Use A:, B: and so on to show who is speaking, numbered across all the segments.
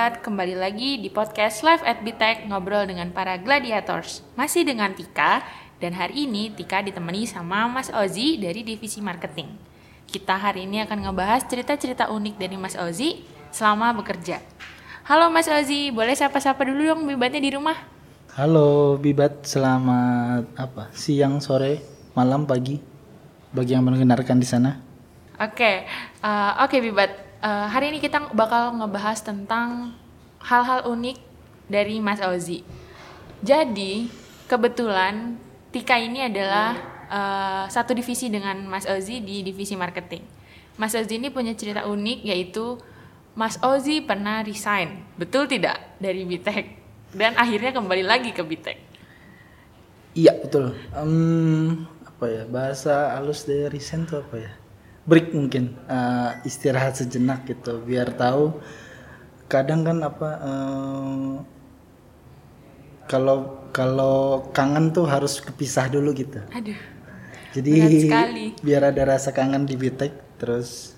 A: Bibat, kembali lagi di podcast Live at Bitek ngobrol dengan para gladiators. Masih dengan Tika, dan hari ini Tika ditemani sama Mas Ozi dari divisi marketing. Kita hari ini akan ngebahas cerita-cerita unik dari Mas Ozi selama bekerja. Halo Mas Ozi, boleh sapa-sapa dulu dong Bibatnya di rumah?
B: Halo Bibat, selamat apa? Siang, sore, malam, pagi bagi yang mendengarkan di sana.
A: Oke, uh, oke Bibat. Uh, hari ini kita bakal ngebahas tentang hal-hal unik dari Mas Ozi. Jadi kebetulan Tika ini adalah uh, satu divisi dengan Mas Ozi di divisi marketing. Mas Ozi ini punya cerita unik yaitu Mas Ozi pernah resign, betul tidak dari Bitek dan akhirnya kembali lagi ke Bitek.
B: Iya betul. Um, apa ya bahasa halus dari resign itu apa ya? Break mungkin uh, istirahat sejenak gitu biar tahu kadang kan apa uh, kalau kalau kangen tuh harus kepisah dulu gitu.
A: Aduh.
B: Jadi biar ada rasa kangen di Bitek terus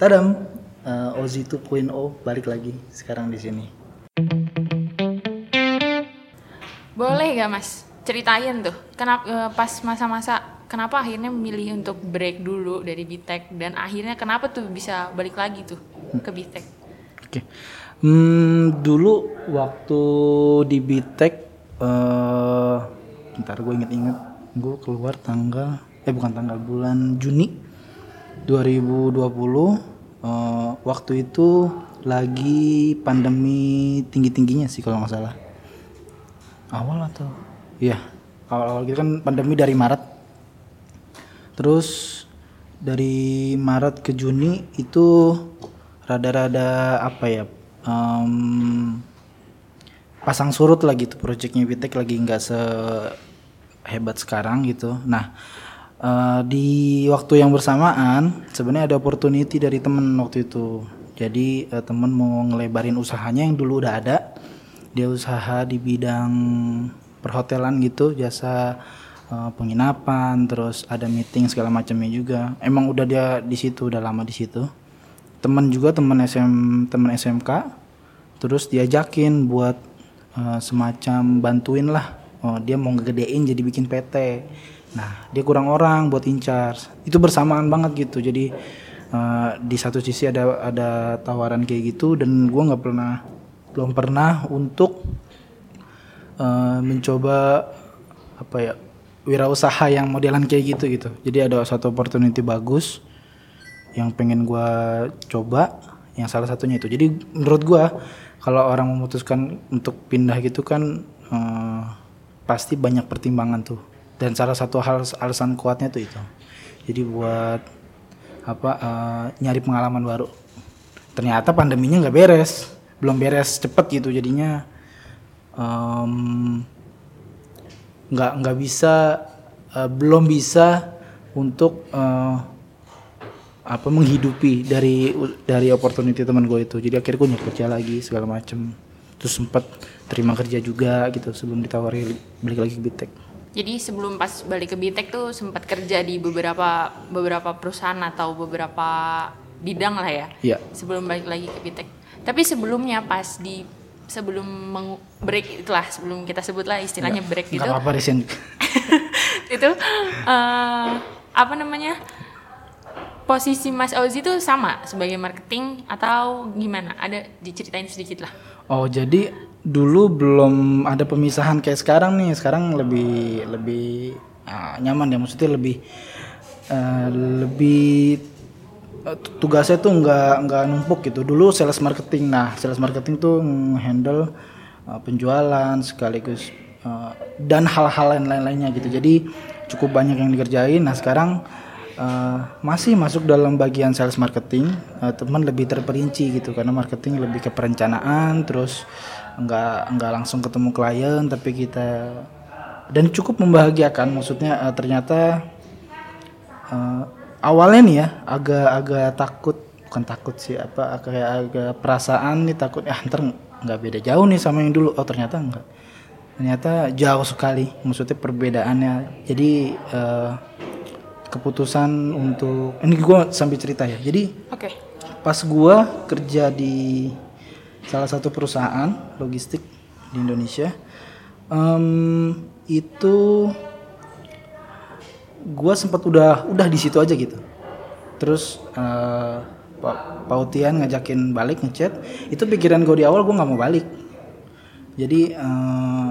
B: tadam uh, Ozi 2.0 balik lagi sekarang di sini.
A: Boleh gak Mas ceritain tuh kenapa uh, pas masa-masa kenapa akhirnya memilih untuk break dulu dari Bitek dan akhirnya kenapa tuh bisa balik lagi tuh ke Bitek?
B: Oke, okay. hmm, dulu waktu di Bitek, uh, ntar gue inget-inget, gue keluar tanggal, eh bukan tanggal bulan Juni 2020. Uh, waktu itu lagi pandemi tinggi-tingginya sih kalau nggak salah. Awal atau? Iya, awal-awal gitu kan pandemi dari Maret. Terus dari Maret ke Juni itu rada-rada apa ya um, pasang surut lah gitu proyeknya Vitek lagi nggak sehebat sekarang gitu. Nah uh, di waktu yang bersamaan sebenarnya ada opportunity dari temen waktu itu. Jadi uh, temen mau ngelebarin usahanya yang dulu udah ada. Dia usaha di bidang perhotelan gitu jasa uh, penginapan terus ada meeting segala macamnya juga. Emang udah dia di situ udah lama di situ. Teman juga teman SM teman SMK terus diajakin buat uh, semacam bantuin lah. Oh, dia mau ngegedein jadi bikin PT nah dia kurang orang buat incar itu bersamaan banget gitu. Jadi uh, di satu sisi ada ada tawaran kayak gitu dan gue nggak pernah belum pernah untuk uh, mencoba apa ya wirausaha yang modelan kayak gitu gitu. Jadi ada satu opportunity bagus yang pengen gue coba yang salah satunya itu. Jadi menurut gue kalau orang memutuskan untuk pindah gitu kan eh, pasti banyak pertimbangan tuh. Dan salah satu hal alasan kuatnya tuh itu. Jadi buat apa eh, nyari pengalaman baru. Ternyata pandeminya nggak beres. Belum beres cepet gitu jadinya um, nggak nggak bisa uh, belum bisa untuk uh, apa menghidupi dari dari opportunity teman gue itu. Jadi akhirnya gue nyari kerja lagi segala macem. Terus sempat terima kerja juga gitu sebelum ditawari balik lagi ke Bitek
A: jadi sebelum pas balik ke Bitek tuh sempat kerja di beberapa beberapa perusahaan atau beberapa bidang lah ya?
B: Iya.
A: sebelum balik lagi ke Bitek tapi sebelumnya pas di sebelum break itulah sebelum kita sebutlah istilahnya break gitu.
B: Apa-apa
A: itu uh, apa namanya posisi Mas Ozi itu sama sebagai marketing atau gimana? Ada diceritain sedikit lah.
B: Oh jadi dulu belum ada pemisahan kayak sekarang nih. Sekarang lebih lebih uh, nyaman ya maksudnya lebih uh, lebih tugasnya tuh nggak nggak numpuk gitu. Dulu sales marketing. Nah sales marketing tuh handle uh, penjualan sekaligus uh, dan hal-hal lain-lainnya gitu. Jadi cukup banyak yang dikerjain. Nah sekarang uh, masih masuk dalam bagian sales marketing. Uh, teman lebih terperinci gitu karena marketing lebih ke perencanaan terus nggak nggak langsung ketemu klien tapi kita dan cukup membahagiakan. Maksudnya uh, ternyata uh, awalnya nih ya agak-agak takut bukan takut sih apa kayak agak perasaan nih takut ya ntar nggak beda jauh nih sama yang dulu. Oh ternyata enggak ternyata jauh sekali maksudnya perbedaannya. Jadi uh, keputusan untuk ini gue sambil cerita ya. Jadi
A: oke. okay.
B: pas gua kerja di salah satu perusahaan logistik di Indonesia em, itu gua sempat udah udah di situ aja gitu terus eh, Pak Pautian ngajakin balik ngechat itu pikiran gue di awal gue nggak mau balik jadi eh,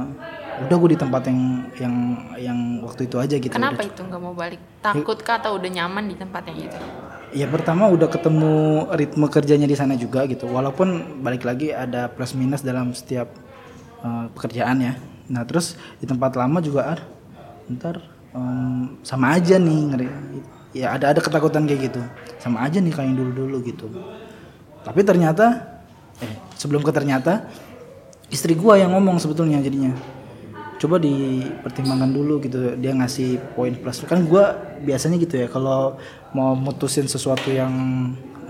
B: udah gue di tempat yang yang yang waktu itu aja gitu
A: Kenapa
B: Udah-
A: itu nggak mau balik? Takut kah atau udah nyaman di tempat yang itu?
B: Ya pertama udah ketemu ritme kerjanya di sana juga gitu. Walaupun balik lagi ada plus minus dalam setiap uh, pekerjaan ya. Nah terus di tempat lama juga ada. Ntar em, sama aja nih ngeri. Ya ada ada ketakutan kayak gitu. Sama aja nih kayak yang dulu dulu gitu. Tapi ternyata eh sebelum ke ternyata istri gua yang ngomong sebetulnya jadinya coba dipertimbangkan dulu gitu dia ngasih poin plus kan gua biasanya gitu ya kalau mau mutusin sesuatu yang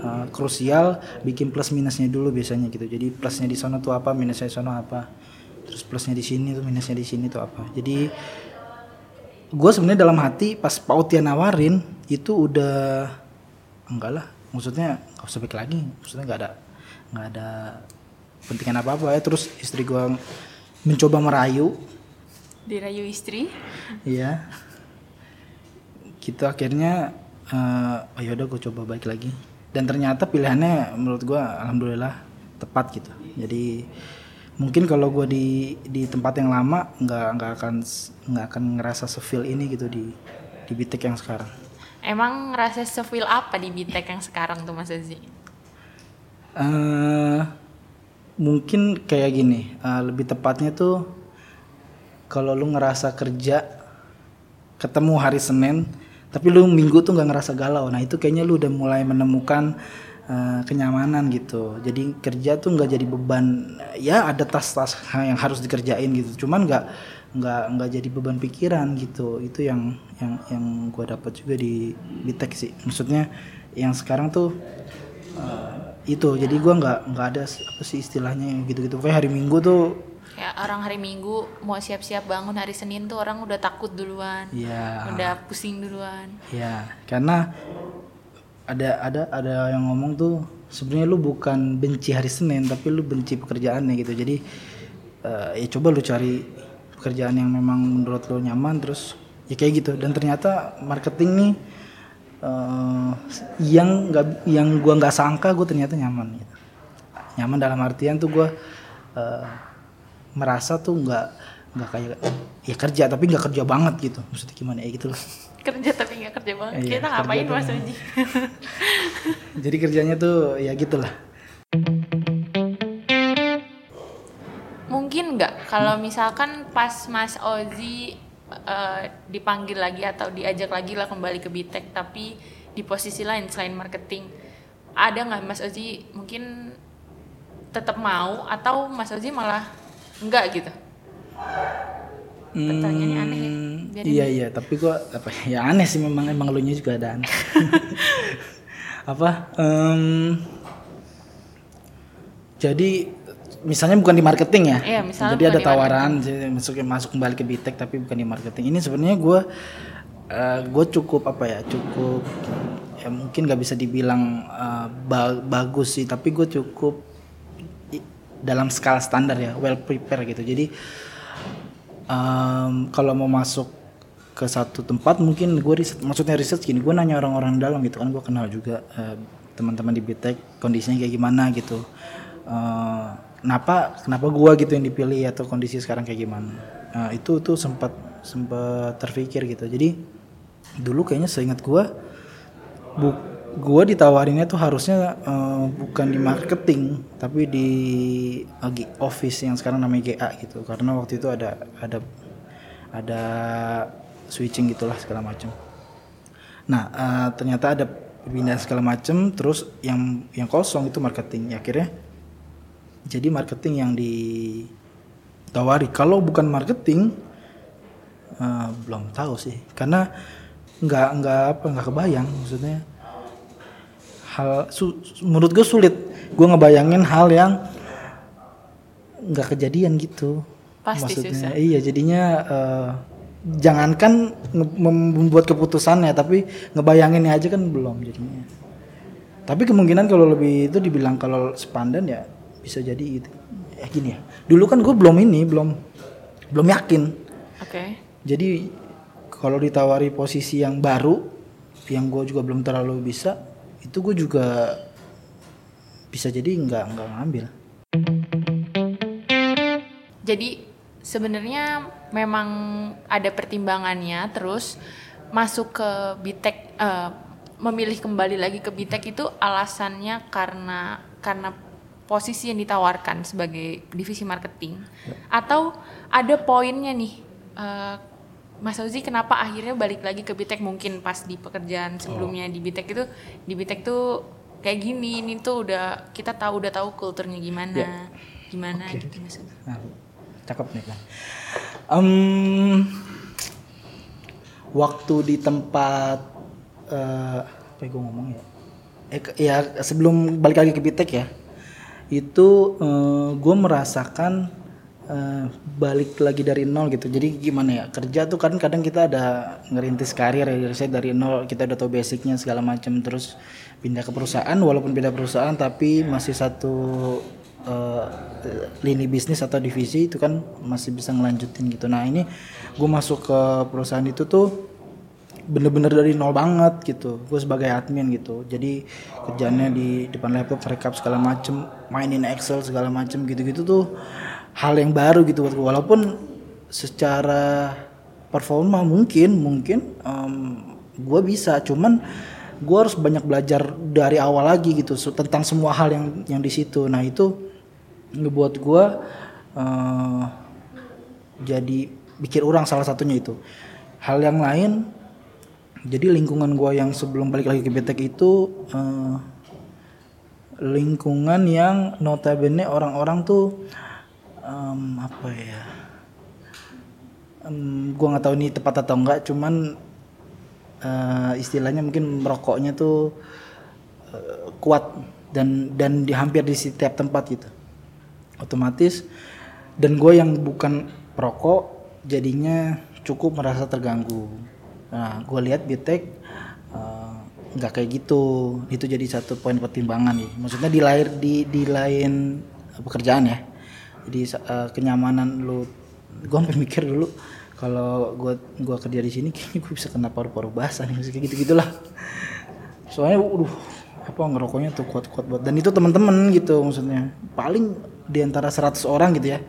B: uh, krusial bikin plus minusnya dulu biasanya gitu jadi plusnya di sana tuh apa minusnya di sana apa terus plusnya di sini tuh minusnya di sini tuh apa jadi gue sebenarnya dalam hati pas Pautia nawarin itu udah enggak lah maksudnya nggak usah balik lagi maksudnya nggak ada nggak ada pentingan apa apa ya terus istri gua mencoba merayu
A: Dirayu istri?
B: Iya. Gitu akhirnya eh oh yaudah gue coba balik lagi. Dan ternyata pilihannya menurut gua alhamdulillah tepat gitu. Jadi mungkin kalau gua di di tempat yang lama nggak nggak akan nggak akan ngerasa sefeel ini gitu di di Bitek yang sekarang.
A: Emang ngerasa sefeel apa di Bitek yang sekarang tuh Mas Ozi?
B: eh mungkin kayak gini, eh, lebih tepatnya tuh kalau lu ngerasa kerja ketemu hari Senin, tapi lu Minggu tuh nggak ngerasa galau. Nah itu kayaknya lu udah mulai menemukan eh, kenyamanan gitu. Jadi kerja tuh nggak jadi beban. Ya ada tas-tas yang harus dikerjain gitu. Cuman nggak nggak nggak jadi beban pikiran gitu. Itu yang yang yang gue dapat juga di Bitek sih. Maksudnya yang sekarang tuh eh, itu jadi gua nggak nggak ada apa sih istilahnya gitu-gitu kayak hari Minggu tuh
A: Kayak orang hari Minggu mau siap-siap bangun hari Senin tuh orang udah takut duluan.
B: ya
A: Udah pusing duluan.
B: ya karena ada ada ada yang ngomong tuh sebenarnya lu bukan benci hari Senin tapi lu benci pekerjaannya gitu. Jadi eh, ya coba lu cari pekerjaan yang memang menurut lu nyaman terus ya kayak gitu. Dan ternyata marketing nih eh, yang nggak yang gua nggak sangka gue ternyata nyaman gitu. Nyaman dalam artian tuh gua eh, merasa tuh nggak nggak kayak ya kerja tapi nggak kerja banget gitu. Maksudnya gimana? Ya gitu loh.
A: Kerja kerja banget.
B: Iya,
A: Kita ngapain Mas Ozi?
B: jadi kerjanya tuh ya gitulah
A: Mungkin nggak kalau misalkan pas Mas Ozi eh, dipanggil lagi atau diajak lagi lah kembali ke Bitek tapi di posisi lain selain marketing ada nggak Mas Ozi mungkin tetap mau atau Mas Ozi malah enggak gitu? Pertanyaannya aneh. Ya.
B: Hmm,
A: Biarin
B: iya iya tapi gua apa ya aneh sih memang emang lu nya juga ada aneh. Apa em, jadi misalnya bukan di marketing ya?
A: Iya, misalnya
B: jadi ada tawaran jadi masuk masuk kembali ke Bitek tapi bukan di marketing. Ini sebenarnya gua eh, gue cukup apa ya cukup ya mungkin nggak bisa dibilang eh, ba- bagus sih tapi gue cukup dalam skala standar ya well prepare gitu. Jadi Em, kalau mau masuk ke satu tempat mungkin gue riset maksudnya riset gini gue nanya orang-orang dalam gitu kan gue kenal juga eh, teman-teman di Bitek kondisinya kayak gimana gitu. Eh, kenapa kenapa gue gitu yang dipilih atau kondisi sekarang kayak gimana? Eh, itu tuh sempat sempat terpikir gitu. Jadi dulu kayaknya seingat gue bu gue ditawarinnya tuh harusnya eh, bukan di marketing tapi di G- office yang sekarang namanya GA gitu. Karena waktu itu ada ada ada switching gitulah segala macam nah eh, ternyata ada pindah segala macam terus yang yang kosong itu marketing. Ya akhirnya jadi marketing yang ditawari. Kalau bukan marketing eh, belum tahu sih. Karena nggak nggak apa nggak kebayang maksudnya hal su- menurut gue sulit gue ngebayangin hal yang nggak kejadian gitu
A: Pasti susah.
B: iya jadinya eh, jangankan membuat keputusannya tapi ngebayanginnya aja kan belum jadinya Tapi kemungkinan kalau lebih itu dibilang kalau sepandan ya bisa jadi itu. Ya gini ya. Dulu kan gue belum ini, belum belum yakin.
A: Oke.
B: Jadi kalau ditawari posisi yang baru, yang gue juga belum terlalu bisa, itu gue juga bisa jadi nggak nggak ngambil.
A: Jadi sebenarnya memang ada pertimbangannya terus masuk ke Bitek eh, memilih kembali lagi ke Bitek itu alasannya karena karena posisi yang ditawarkan sebagai divisi marketing atau ada poinnya nih eh, Mas Ozi kenapa akhirnya balik lagi ke Bitek mungkin pas di pekerjaan sebelumnya di Bitek itu di Bitek tuh kayak gini ini tuh udah kita tahu udah tahu kulturnya gimana
B: Ya.
A: gimana
B: Oke.
A: gitu Mas Ozi.
B: Nah, cakep nih kan. Em, waktu di tempat eh apa gue ngomong ya? Eh, ya sebelum balik lagi ke Bitek ya, itu gue merasakan eh, balik lagi dari nol gitu. Jadi gimana ya kerja tuh kan kadang kita ada ngerintis karir ya dari dari nol kita udah tahu basicnya segala macam terus pindah ke perusahaan walaupun beda perusahaan tapi masih satu eh, lini bisnis atau divisi itu kan masih bisa ngelanjutin gitu. Nah ini gue masuk ke perusahaan itu tuh bener-bener dari nol banget gitu gue sebagai admin gitu jadi kerjanya di depan laptop recap segala macem mainin Excel segala macem gitu-gitu tuh hal yang baru gitu buat gue walaupun secara performa mungkin mungkin gue bisa. Cuman gue harus banyak belajar dari awal lagi gitu tentang semua hal yang yang di situ. Nah itu ngebuat gue eh, jadi bikin orang salah satunya itu. Hal yang lain jadi lingkungan gua yang sebelum balik lagi ke Betek itu eh, lingkungan yang notabene orang-orang tuh em, apa ya? Em, gua nggak tahu ini tepat atau enggak cuman eh, istilahnya mungkin merokoknya tuh eh, kuat dan dan di hampir di setiap tempat gitu. Otomatis dan gue yang bukan perokok jadinya cukup merasa terganggu. Nah gue lihat Bitek eh, nggak kayak gitu. Itu jadi satu poin pertimbangan nih. Maksudnya di lain di di lain pekerjaan ya jadi eh, kenyamanan lu gue sampai mikir dulu kalau gue gua kerja di sini kayaknya gue bisa kena paru-paru basah nih kayak gitu gitulah soalnya waduh apa ngerokoknya tuh kuat-kuat buat dan itu teman-teman gitu maksudnya. Paling di antara 100 orang gitu ya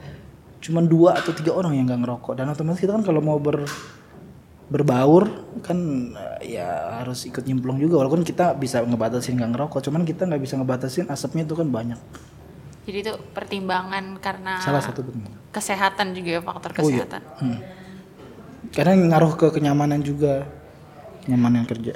B: cuman dua atau tiga orang yang nggak ngerokok. Dan otomatis kita kan kalau mau ber berbaur kan eh, ya harus ikut nyemplung juga. Walaupun kita bisa ngebatasin nggak ngerokok cuman kita nggak bisa ngebatasin asapnya itu kan banyak
A: Jadi itu pertimbangan karena
B: salah satu
A: kesehatan juga ya faktor
B: Oh iya.
A: kesehatan.
B: Hmm. Karena ngaruh ke kenyamanan juga kenyamanan kerja.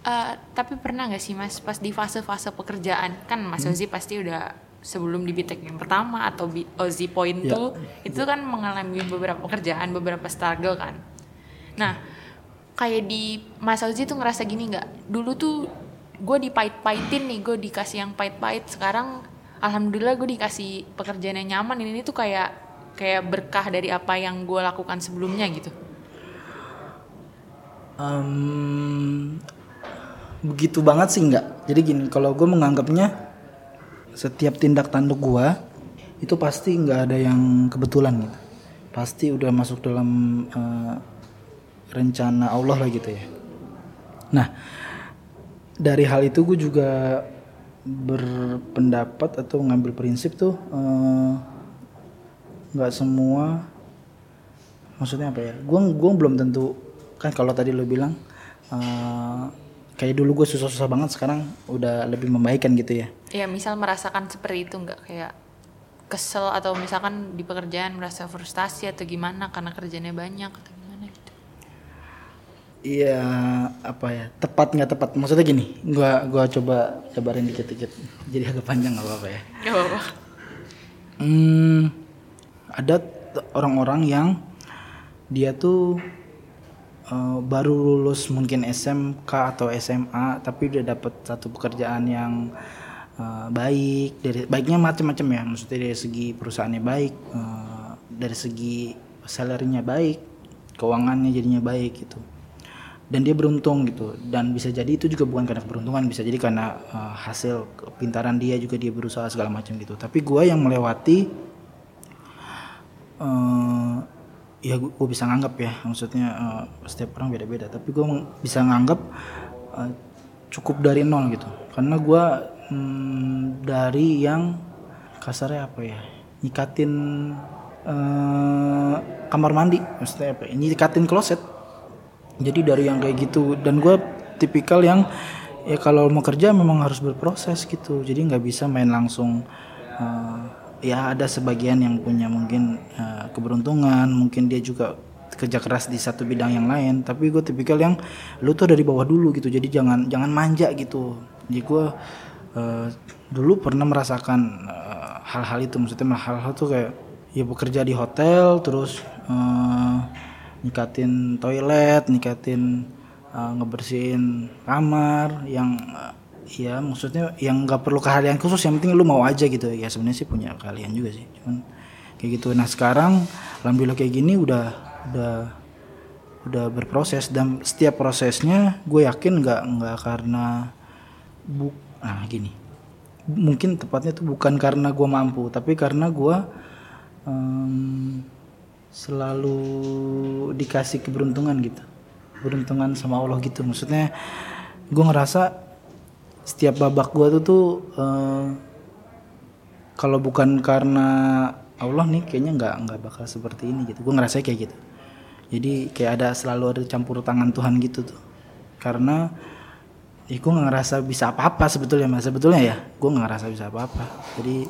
A: Eh, tapi pernah nggak sih mas pas di fase-fase pekerjaan kan mas
B: Hmm.
A: Ozi pasti udah sebelum di Bitek yang pertama atau Bi- Ozi Point
B: Ya.
A: tuh itu kan mengalami beberapa pekerjaan beberapa struggle kan. Nah kayak di Mas Ozi tuh ngerasa gini nggak? Dulu tuh gue dipait-paitin nih gue dikasih yang pait-pait sekarang alhamdulillah gue dikasih pekerjaan yang nyaman ini tuh kayak kayak berkah dari apa yang gue lakukan sebelumnya gitu.
B: Em, begitu banget sih nggak. Jadi gini, kalau gue menganggapnya setiap tindak tanduk gue itu pasti nggak ada yang kebetulan gitu. Pasti udah masuk dalam eh, rencana Allah lah gitu ya. Nah, dari hal itu gue juga berpendapat atau ngambil prinsip tuh eh, nggak semua maksudnya apa ya gue gua belum tentu kan kalau tadi lo bilang eh, kayak dulu gue susah-susah banget sekarang udah lebih membaikkan gitu ya
A: Ya misal merasakan seperti itu nggak kayak kesel atau misalkan di pekerjaan merasa frustasi atau gimana karena kerjanya banyak atau.
B: Iya apa ya tepat nggak tepat. Maksudnya gini gua gua coba jabarin dikit-dikit. Jadi agak panjang nggak apa-apa ya.
A: Gak apa-apa.
B: Hmm, ada orang-orang yang dia tuh eh, baru lulus mungkin SMK atau SMA tapi udah dapet satu pekerjaan yang eh, baik. Dari baiknya macam-macam ya. Maksudnya dari segi perusahaannya baik eh, dari segi salary-nya baik keuangannya jadinya baik gitu dan dia beruntung gitu. Dan bisa jadi itu juga bukan karena keberuntungan bisa jadi karena uh, hasil kepintaran dia juga dia berusaha segala macam gitu. Tapi gue yang melewati uh, ya gue bisa nganggap ya maksudnya uh, setiap orang beda-beda. Tapi gue bisa nganggap uh, cukup dari nol gitu. Karena gue hmm, dari yang kasarnya apa ya nyikatin uh, kamar mandi maksudnya apa ya? nyikatin kloset jadi dari yang kayak gitu. Dan gue tipikal yang ya kalau mau kerja memang harus berproses gitu. Jadi nggak bisa main langsung uh, ya ada sebagian yang punya mungkin uh, keberuntungan mungkin dia juga kerja keras di satu bidang yang lain. Tapi gue tipikal yang lu tuh dari bawah dulu gitu. Jadi jangan jangan manja gitu. Jadi gue uh, dulu pernah merasakan hal-hal uh, itu. Maksudnya hal-hal tuh kayak ya bekerja di hotel terus uh, nikatin toilet nikatin uh, ngebersihin kamar yang uh, ya maksudnya yang nggak perlu keahlian khusus yang penting lu mau aja gitu. Ya sebenarnya sih punya keahlian juga sih. Cuman kayak gitu. Nah sekarang alhamdulillah kayak gini udah udah udah berproses dan setiap prosesnya gue yakin nggak nggak karena bu nah gini. Mungkin tepatnya tuh bukan karena gue mampu tapi karena gue um, selalu dikasih keberuntungan gitu. Keberuntungan sama Allah gitu. Maksudnya gue ngerasa setiap babak gue tuh tuh uh, kalau bukan karena Allah nih kayaknya nggak nggak bakal seperti ini gitu. Gue ngerasa kayak gitu. Jadi kayak ada selalu ada campur tangan Tuhan gitu tuh. Karena ya gue nggak ngerasa bisa apa-apa sebetulnya mas. Sebetulnya ya gue nggak ngerasa bisa apa-apa. Jadi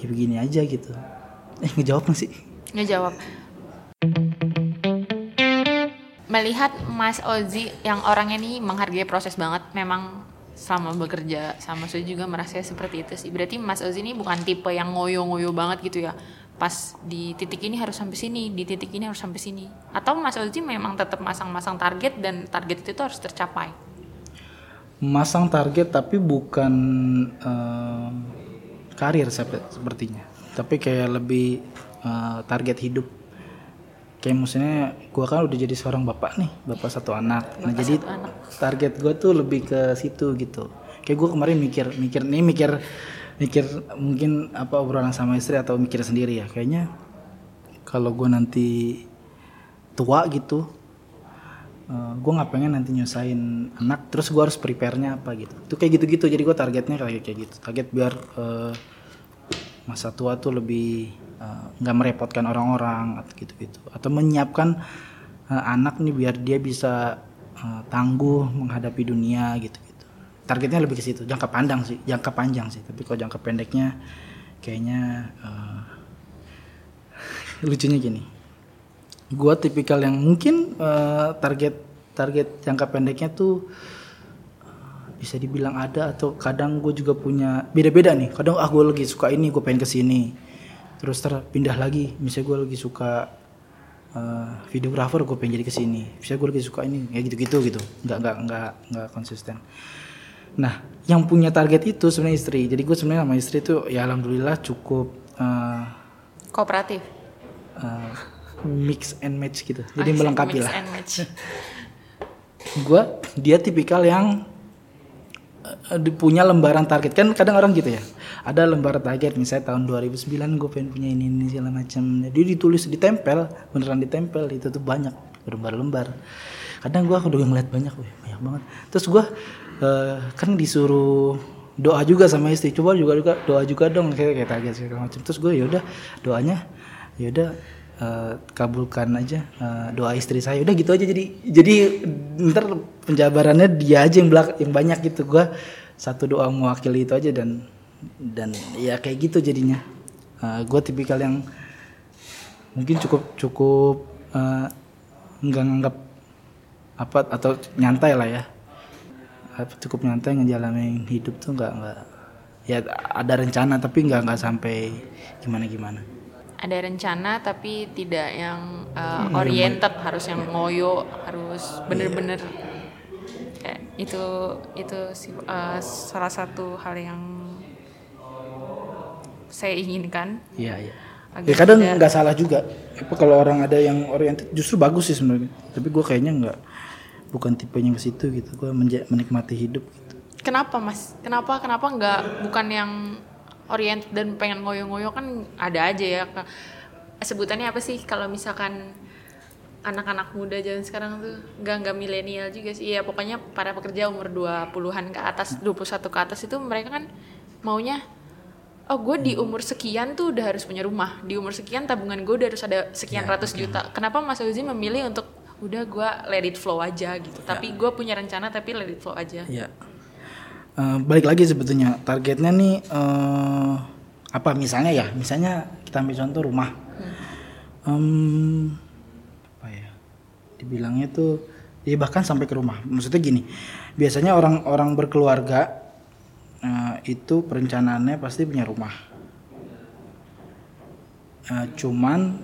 B: ya begini aja gitu. Eh ngejawab nggak sih
A: ngejawab. Melihat Mas Ozi yang orangnya nih menghargai proses banget memang selama bekerja sama saya juga merasa seperti itu sih. Berarti Mas Ozi ini bukan tipe yang ngoyo-ngoyo banget gitu ya? Pas di titik ini harus sampai sini di titik ini harus sampai sini. Atau Mas Ozi memang tetap masang-masang target dan target itu harus tercapai?
B: Masang target tapi bukan uh, karir sepertinya. Tapi kayak lebih uh, target hidup. Kayak maksudnya gue kan udah jadi seorang bapak nih bapak satu anak. Nah, bapak nah jadi anak. target gue tuh lebih ke situ gitu. Kayak gue kemarin mikir mikir nih mikir mikir mungkin apa obrolan sama istri atau mikir sendiri ya. Kayaknya kalau gue nanti tua gitu uh, eh, gue nggak pengen nanti nyusahin anak terus gue harus prepare-nya apa gitu. Itu kayak gitu-gitu jadi gue targetnya kayak kayak gitu. Target biar uh, masa tua tuh lebih eh, nggak uh, merepotkan orang-orang atau gitu-gitu. Atau menyiapkan uh, anak nih biar dia bisa uh, tangguh menghadapi dunia gitu-gitu. Targetnya lebih ke situ jangka pandang sih jangka panjang sih. Tapi kalau jangka pendeknya kayaknya uh, lucunya gini. Gue tipikal yang mungkin uh, target target jangka pendeknya tuh bisa dibilang ada atau kadang gue juga punya beda-beda nih. Kadang ah gue lagi suka ini gue pengen ke sini terus terpindah lagi. Misalnya gue lagi suka uh, videografer gue pengen jadi ke sini misalnya gue lagi suka ini ya gitu-gitu gitu. Nggak nggak nggak nggak konsisten. Nah yang punya target itu sebenarnya istri. Jadi gue sebenarnya sama istri itu ya alhamdulillah cukup uh,
A: kooperatif?
B: uh, mix and match gitu. Jadi melengkapi lah. gue dia tipikal yang punya lembaran target. Kan kadang orang gitu ya ada lembaran target misalnya tahun 2009 gue pengen punya ini ini segala macam. Jadi ditulis ditempel beneran ditempel itu tuh banyak lembar-lembar. Kadang gue udah ngeliat banyak weh, banyak banget. Terus gue uh, kan disuruh doa juga sama istri coba juga juga doa juga dong kayak kayak target segala macam. Terus gue yaudah doanya yaudah uh, kabulkan aja uh, doa istri saya. Udah gitu aja jadi jadi ntar penjabarannya dia aja yang belak yang banyak gitu. Gue satu doa mewakili itu aja dan dan ya kayak gitu jadinya. Uh, gue tipikal yang mungkin cukup cukup uh, nggak nganggap apa atau nyantai lah ya. Cukup nyantai ngejalanin hidup tuh nggak nggak ya ada rencana tapi nggak nggak sampai gimana gimana
A: ada rencana tapi tidak yang uh, oriented harus yang ngoyo harus bener-bener. Yeah. itu itu uh, salah satu hal yang saya inginkan.
B: Iya iya. Ya kadang nggak salah juga. Apa kalau orang ada yang oriented justru bagus sih sebenarnya. Tapi gue kayaknya nggak bukan tipenya ke situ gitu. Gue menikmati hidup gitu.
A: Kenapa mas? Kenapa kenapa nggak bukan yang orient dan pengen ngoyo-ngoyo kan ada aja ya. Sebutannya apa sih kalau misalkan anak-anak muda zaman sekarang tuh nggak nggak milenial juga sih. Ya pokoknya para pekerja umur 20-an ke atas, 21 ke atas itu mereka kan maunya oh gue di umur sekian tuh udah harus punya rumah. Di umur sekian tabungan gue udah harus ada sekian ratus juta. Kenapa Mas Uzi memilih untuk udah gue let it flow aja gitu. Tapi gue punya rencana tapi let it flow aja.
B: ya Eh, balik lagi sebetulnya. Targetnya nih eh, apa misalnya ya? Misalnya kita ambil contoh rumah. Em, apa ya? Dibilangnya tuh ya bahkan sampai ke rumah. Maksudnya gini biasanya orang-orang berkeluarga eh, itu perencanaannya pasti punya rumah. Eh, cuman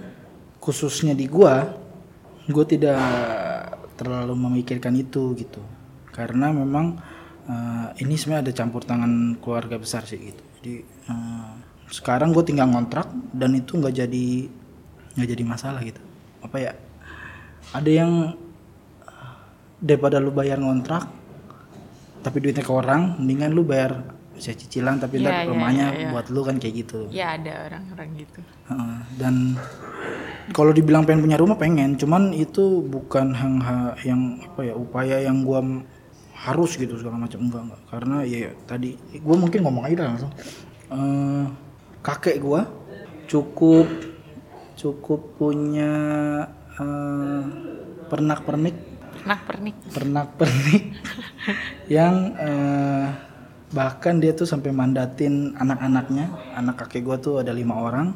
B: khususnya di gua gue tidak terlalu memikirkan itu gitu. Karena memang eh, ini sebenarnya ada campur tangan keluarga besar sih gitu jadi eh, sekarang gue tinggal ngontrak dan itu nggak jadi nggak jadi masalah gitu apa ya ada yang daripada lu bayar ngontrak tapi duitnya ke orang mendingan lu bayar bisa cicilan tapi
A: Iya,
B: ntar
A: iya,
B: rumahnya
A: iya, iya.
B: buat lu kan kayak gitu
A: Ya ada orang-orang gitu.
B: Heeh, dan kalau dibilang pengen punya rumah pengen, cuman itu bukan yang ha- yang apa ya upaya yang gua harus gitu segala macam. Enggak enggak. Karena ya tadi gua mungkin ngomong aja langsung. Eh, kakek gua cukup cukup punya eh, pernak pernik.
A: Nah pernik.
B: pernak pernik. Yang eh, bahkan dia tuh sampai mandatin anak-anaknya. Anak kakek gua tuh ada lima orang.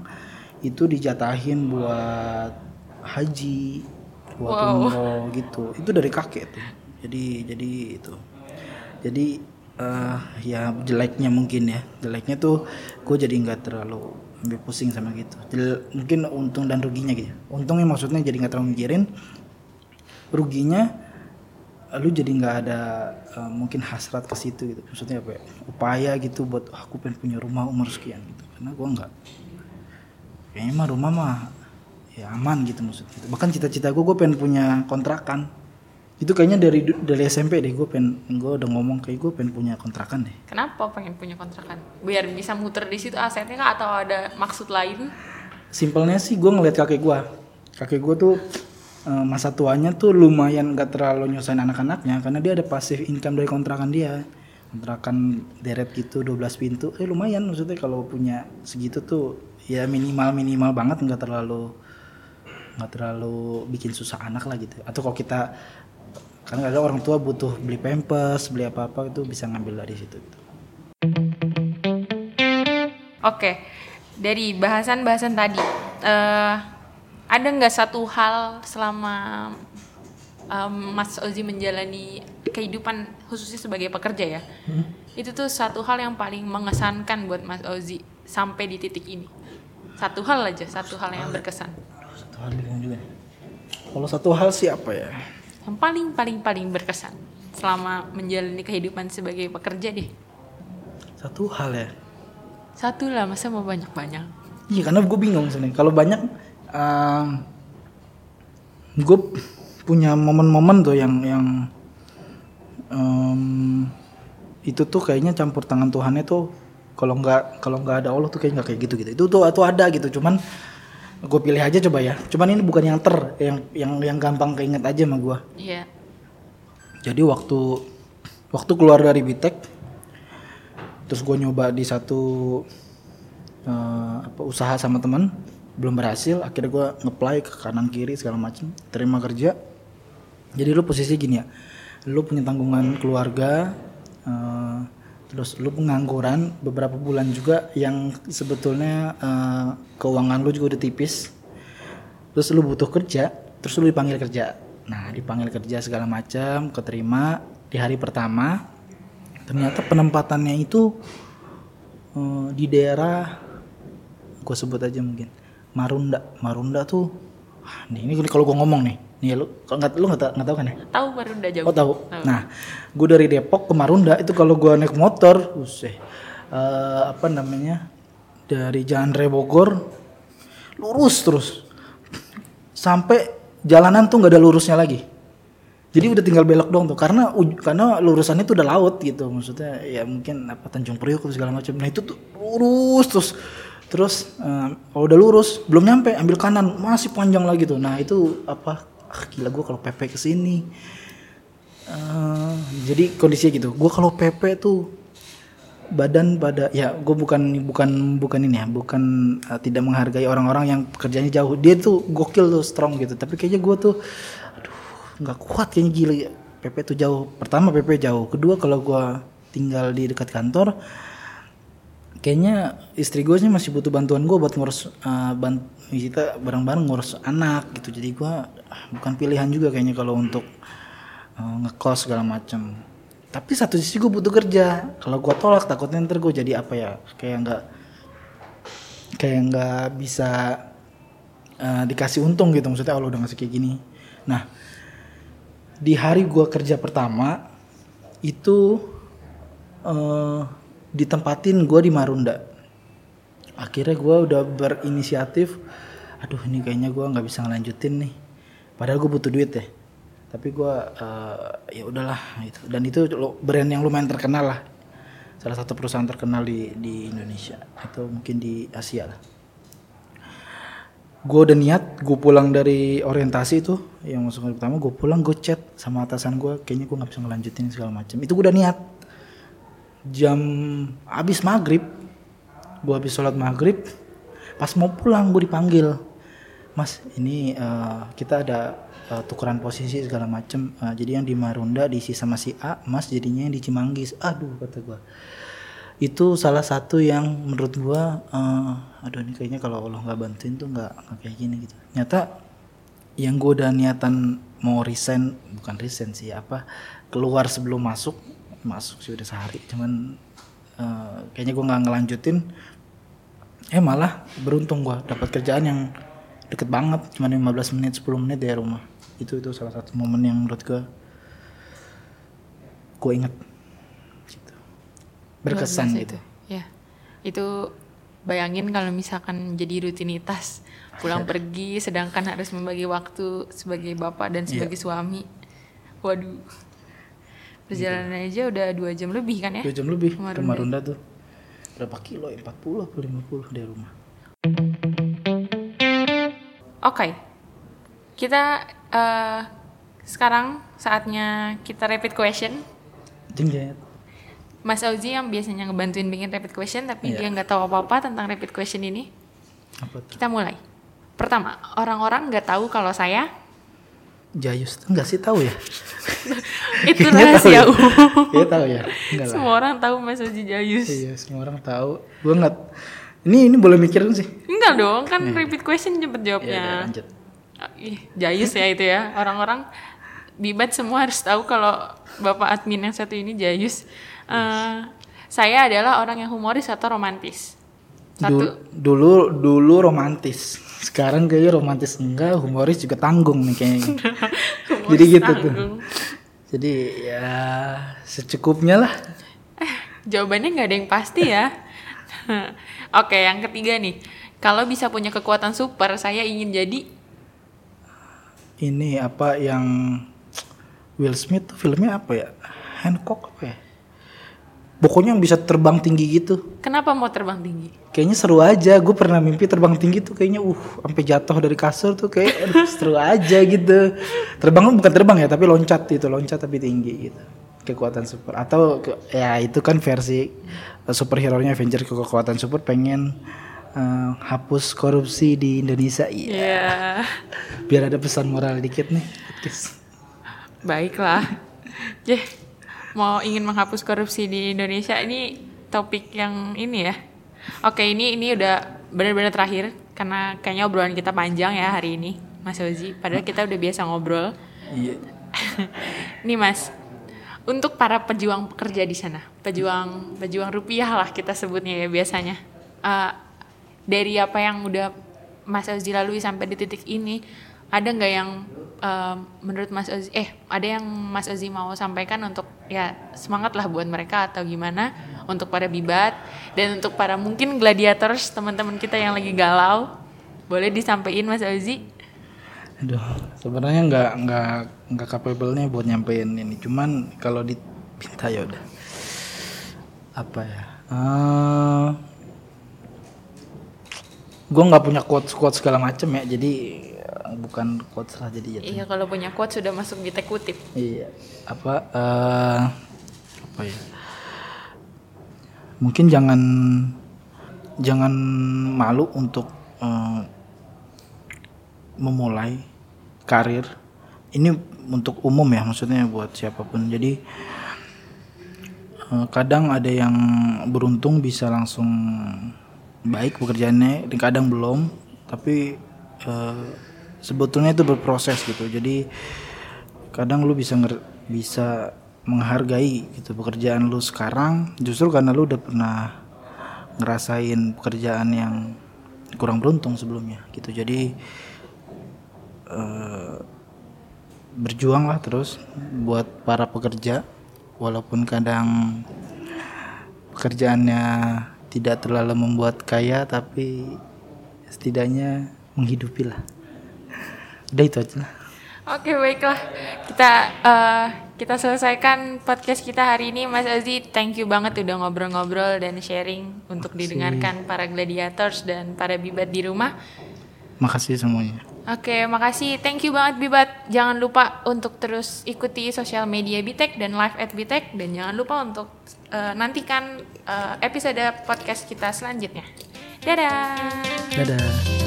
B: Itu dijatahin buat haji buat umroh gitu. Itu dari kakek tuh jadi jadi itu. Jadi eh, ya jeleknya mungkin ya. Jeleknya tuh gue jadi nggak terlalu ambil pusing sama gitu. Jel- mungkin untung dan ruginya gitu untungnya maksudnya jadi nggak terlalu mikirin. Ruginya lu jadi nggak ada eh, mungkin hasrat ke situ gitu. Maksudnya apa ya, upaya gitu buat "Ah, aku pengen punya rumah umur sekian gitu. Karena gua nggak. Kayaknya mah rumah mah ya aman gitu maksudnya. Bahkan cita-cita gua gue pengen punya kontrakan itu kayaknya dari dari SMP deh gue pengen gue udah ngomong kayak gue pengen punya kontrakan deh.
A: Kenapa pengen punya kontrakan? Biar bisa muter di situ asetnya kah atau ada maksud lain?
B: simpelnya sih gue ngeliat kakek gue kakek gue tuh eh, masa tuanya tuh lumayan gak terlalu nyusahin anak-anaknya karena dia ada pasif income dari kontrakan dia. Kontrakan deret gitu 12 pintu. Eh lumayan maksudnya kalau punya segitu tuh ya minimal minimal banget nggak terlalu nggak terlalu bikin susah anak lah gitu. Atau kalau kita karena ada orang tua butuh beli pampers beli apa apa itu bisa ngambil dari situ gitu.
A: Oke, dari bahasan-bahasan tadi, eh, ada nggak satu hal selama em, Mas Ozi menjalani kehidupan khususnya sebagai pekerja ya, itu tuh satu hal yang paling mengesankan buat Mas Ozi sampai di titik ini. Satu hal aja, satu hal yang berkesan.
B: Satu hal bingung juga kalau satu hal sih apa ya
A: Yang paling paling paling berkesan selama menjalani kehidupan sebagai pekerja deh.
B: satu hal ya
A: Satu lah, masa mau banyak-banyak?
B: Iya karena gue bingung sebenarnya. Kalau banyak, gue punya momen-momen tuh yang yang em, itu tuh kayaknya campur tangan Tuhannya tuh kalau nggak kalau nggak ada Allah tuh kayak nggak kayak gitu gitu. Itu tuh tuh ada gitu. Cuman gue pilih aja coba ya. Cuman ini bukan yang ter yang yang yang gampang keinget aja sama gue.
A: Iya.
B: Jadi waktu waktu keluar dari Bitek, terus gue nyoba di satu eh, apa usaha sama teman, belum berhasil. Akhirnya gue ngeplay ke kanan kiri segala macem, terima kerja. Jadi lu posisi gini ya, lu punya tanggungan keluarga, eh, terus lu pengangguran beberapa bulan juga yang sebetulnya eh, keuangan lu juga udah tipis. Terus lu butuh kerja terus lu dipanggil kerja. Nah dipanggil kerja segala macam keterima di hari pertama. Ternyata penempatannya itu eh, di daerah gue sebut aja mungkin Marunda. Marunda tuh ah, ini kalau gue ngomong nih nih lu kalau nggak lu nggak ta- nggak tahu kan ya
A: Tahu baru udah jauh.
B: Oh tahu. Nah, gue dari Depok ke Marunda itu kalau gue naik motor, useh, eh, apa namanya dari Jalan Raya Bogor lurus terus sampai jalanan tuh nggak ada lurusnya lagi. Jadi udah tinggal belok dong tuh karena karena lurusannya tuh udah laut gitu. Maksudnya ya mungkin apa Tanjung Priok atau segala macam. Nah itu tuh lurus terus terus eh, kalau udah lurus belum nyampe ambil kanan masih panjang lagi tuh. Nah itu apa ah, gila gua kalau PP ke sini. Eh, jadi kondisinya gitu. Gua kalau PP tuh badan pada ya gue bukan bukan bukan ini ya bukan uh, tidak menghargai orang-orang yang kerjanya jauh. Dia tuh gokil tuh strong gitu. Tapi kayaknya gue tuh aduh nggak kuat kayaknya gila. Ya PP tuh jauh. Pertama PP jauh. Kedua kalau gue tinggal di dekat kantor kayaknya istri gue sih masih butuh bantuan gue buat ngurus uh, bant kita bareng-bareng ngurus anak gitu. Jadi gue ah, bukan pilihan juga kayaknya kalau untuk uh, ngekos segala macam tapi satu sisi gue butuh kerja. Kalau gue tolak takutnya ntar gue jadi apa ya kayak nggak kayak nggak bisa uh, dikasih untung gitu. Maksudnya Allah udah ngasih kayak gini. Nah di hari gue kerja pertama itu uh, ditempatin gue di Marunda. Akhirnya gue udah berinisiatif aduh ini kayaknya gue nggak bisa ngelanjutin nih padahal gue butuh duit ya. Tapi gue uh, ya udahlah gitu. Dan itu brand yang lumayan terkenal lah. Salah satu perusahaan terkenal di di Indonesia atau mungkin di Asia lah. Gue udah niat gue pulang dari orientasi itu. Yang masuk hari pertama gue pulang gue chat sama atasan gue kayaknya gue nggak bisa ngelanjutin segala macam. Itu gue udah niat. Jam abis maghrib gue habis sholat maghrib pas mau pulang gue dipanggil mas ini eh, kita ada eh, tukeran posisi segala macem. Eh, jadi yang di Marunda diisi sama si A mas jadinya yang di Cimanggis. Aduh kata gue itu salah satu yang menurut gue eh, aduh ini kayaknya kalau Allah nggak bantuin tuh nggak kayak gini gitu. Nyata yang gue udah niatan mau resign bukan resign sih apa keluar sebelum masuk masuk sih udah sehari. Cuman eh, kayaknya gue nggak ngelanjutin. Eh malah beruntung gue dapat kerjaan yang deket banget cuma 15 menit 10 menit dari rumah itu itu salah satu momen yang menurut gue gue inget gitu. berkesan gitu
A: itu. Ya. Itu bayangin kalau misalkan jadi rutinitas pulang pergi sedangkan harus membagi waktu sebagai bapak dan
B: Iya.
A: sebagai suami. Waduh. Perjalanan aja udah dua jam lebih kan ya?
B: dua jam lebih
A: Ke
B: ke Marunda tuh berapa kilo ya 40 atau 50 dari rumah
A: Oke. Kita eh, sekarang saatnya kita rapid question.
B: jengjet
A: Mas Auzi yang biasanya ngebantuin bikin rapid question tapi
B: Iya.
A: dia nggak tahu apa-apa tentang rapid question ini.
B: apa tuh
A: Kita mulai. Pertama, orang-orang nggak tahu kalau saya
B: Jayus nggak sih tahu ya
A: itu
B: Kayaknya tahu
A: rahasia
B: ya.
A: umum.
B: Kayaknya tahu ya enggak lah
A: Semua orang tahu Mas Auzi Jayus.
B: iya semua orang tahu gue nggak ini ini boleh mikirin sih
A: Enggak dong, kan repeat question cepet
B: ya
A: jawabnya.
B: udah lanjut
A: Ah, Ih, Jayus ya itu ya. Orang-orang bibat semua harus tahu kalau Bapak admin yang satu ini Jayus. Eh, saya adalah orang yang humoris atau romantis. Satu.
B: Du- dulu dulu romantis sekarang kayaknya romantis enggak humoris juga tanggung nih kayaknya jadi gitu tuh
A: tanggung.
B: jadi ya secukupnya lah
A: Jawabannya nggak ada yang pasti ya. Oke, yang ketiga nih. Kalau bisa punya kekuatan super, saya ingin jadi
B: ini apa yang Will Smith tuh filmnya apa ya? Hancock apa ya? Pokoknya yang bisa terbang tinggi gitu.
A: Kenapa mau terbang tinggi?
B: kayaknya seru aja. Gue pernah mimpi terbang tinggi tuh kayaknya uh sampai jatuh dari kasur tuh kayak aduh, seru aja gitu. Terbang bukan terbang ya tapi loncat itu loncat tapi tinggi gitu. Kekuatan super. Atau ya itu kan versi superhero nya Avenger ke kekuatan super pengen uh, hapus korupsi di Indonesia iya
A: Ya,
B: biar ada pesan moral dikit nih
A: baiklah. Jeh, mau ingin menghapus korupsi di Indonesia ini topik yang ini ya. Oke, ini ini udah benar-benar terakhir karena kayaknya obrolan kita panjang ya hari ini, Mas Ozi. Padahal kita udah biasa ngobrol.
B: iya
A: Nih Mas, untuk para pejuang pekerja di sana, pejuang pejuang rupiah lah kita sebutnya ya biasanya. Eh, dari apa yang udah Mas Ozi lalui sampai di titik ini, ada nggak yang eh, menurut Mas Ozi, eh ada yang Mas Ozi mau sampaikan untuk ya semangat lah buat mereka atau gimana untuk para bibat dan untuk para mungkin gladiators teman-teman kita yang lagi galau, boleh disampaikan Mas Ozi?
B: Aduh, sebenarnya nggak nggak nggak capable-nya buat nyampein ini. Cuman kalau dipinta ya udah. Apa ya? Uh, gue nggak punya quotes quotes segala macem ya. Jadi eh, bukan quotes lah jadi jatuhnya.
A: Iya kalau punya quote sudah masuk di kutip.
B: Iya. Apa eh apa ya? Mungkin jangan jangan malu untuk eh, memulai karir. Ini untuk umum ya maksudnya buat siapa pun. Jadi eh, kadang ada yang beruntung bisa langsung baik pekerjaannya, dan kadang belum. Tapi eh, sebetulnya itu berproses gitu. Jadi kadang lu bisa nger- bisa menghargai gitu pekerjaan lu sekarang justru karena lu udah pernah ngerasain pekerjaan yang kurang beruntung sebelumnya gitu jadi berjuanglah terus buat para pekerja. Walaupun kadang pekerjaannya tidak terlalu membuat kaya tapi setidaknya menghidupi lah. Udah itu aja lah.
A: Oke baiklah. Kita eh, kita selesaikan podcast kita hari ini. Mas Azi thank you banget udah ngobrol-ngobrol dan sharing untuk didengarkan para gladiators dan para bibat di rumah.
B: makasih semuanya
A: Oke makasih thank you banget bibat jangan lupa untuk terus ikuti sosial media Bitek dan live at Bitek dan jangan lupa untuk eh, nantikan eh, episode podcast kita selanjutnya. Dadah.
B: dadah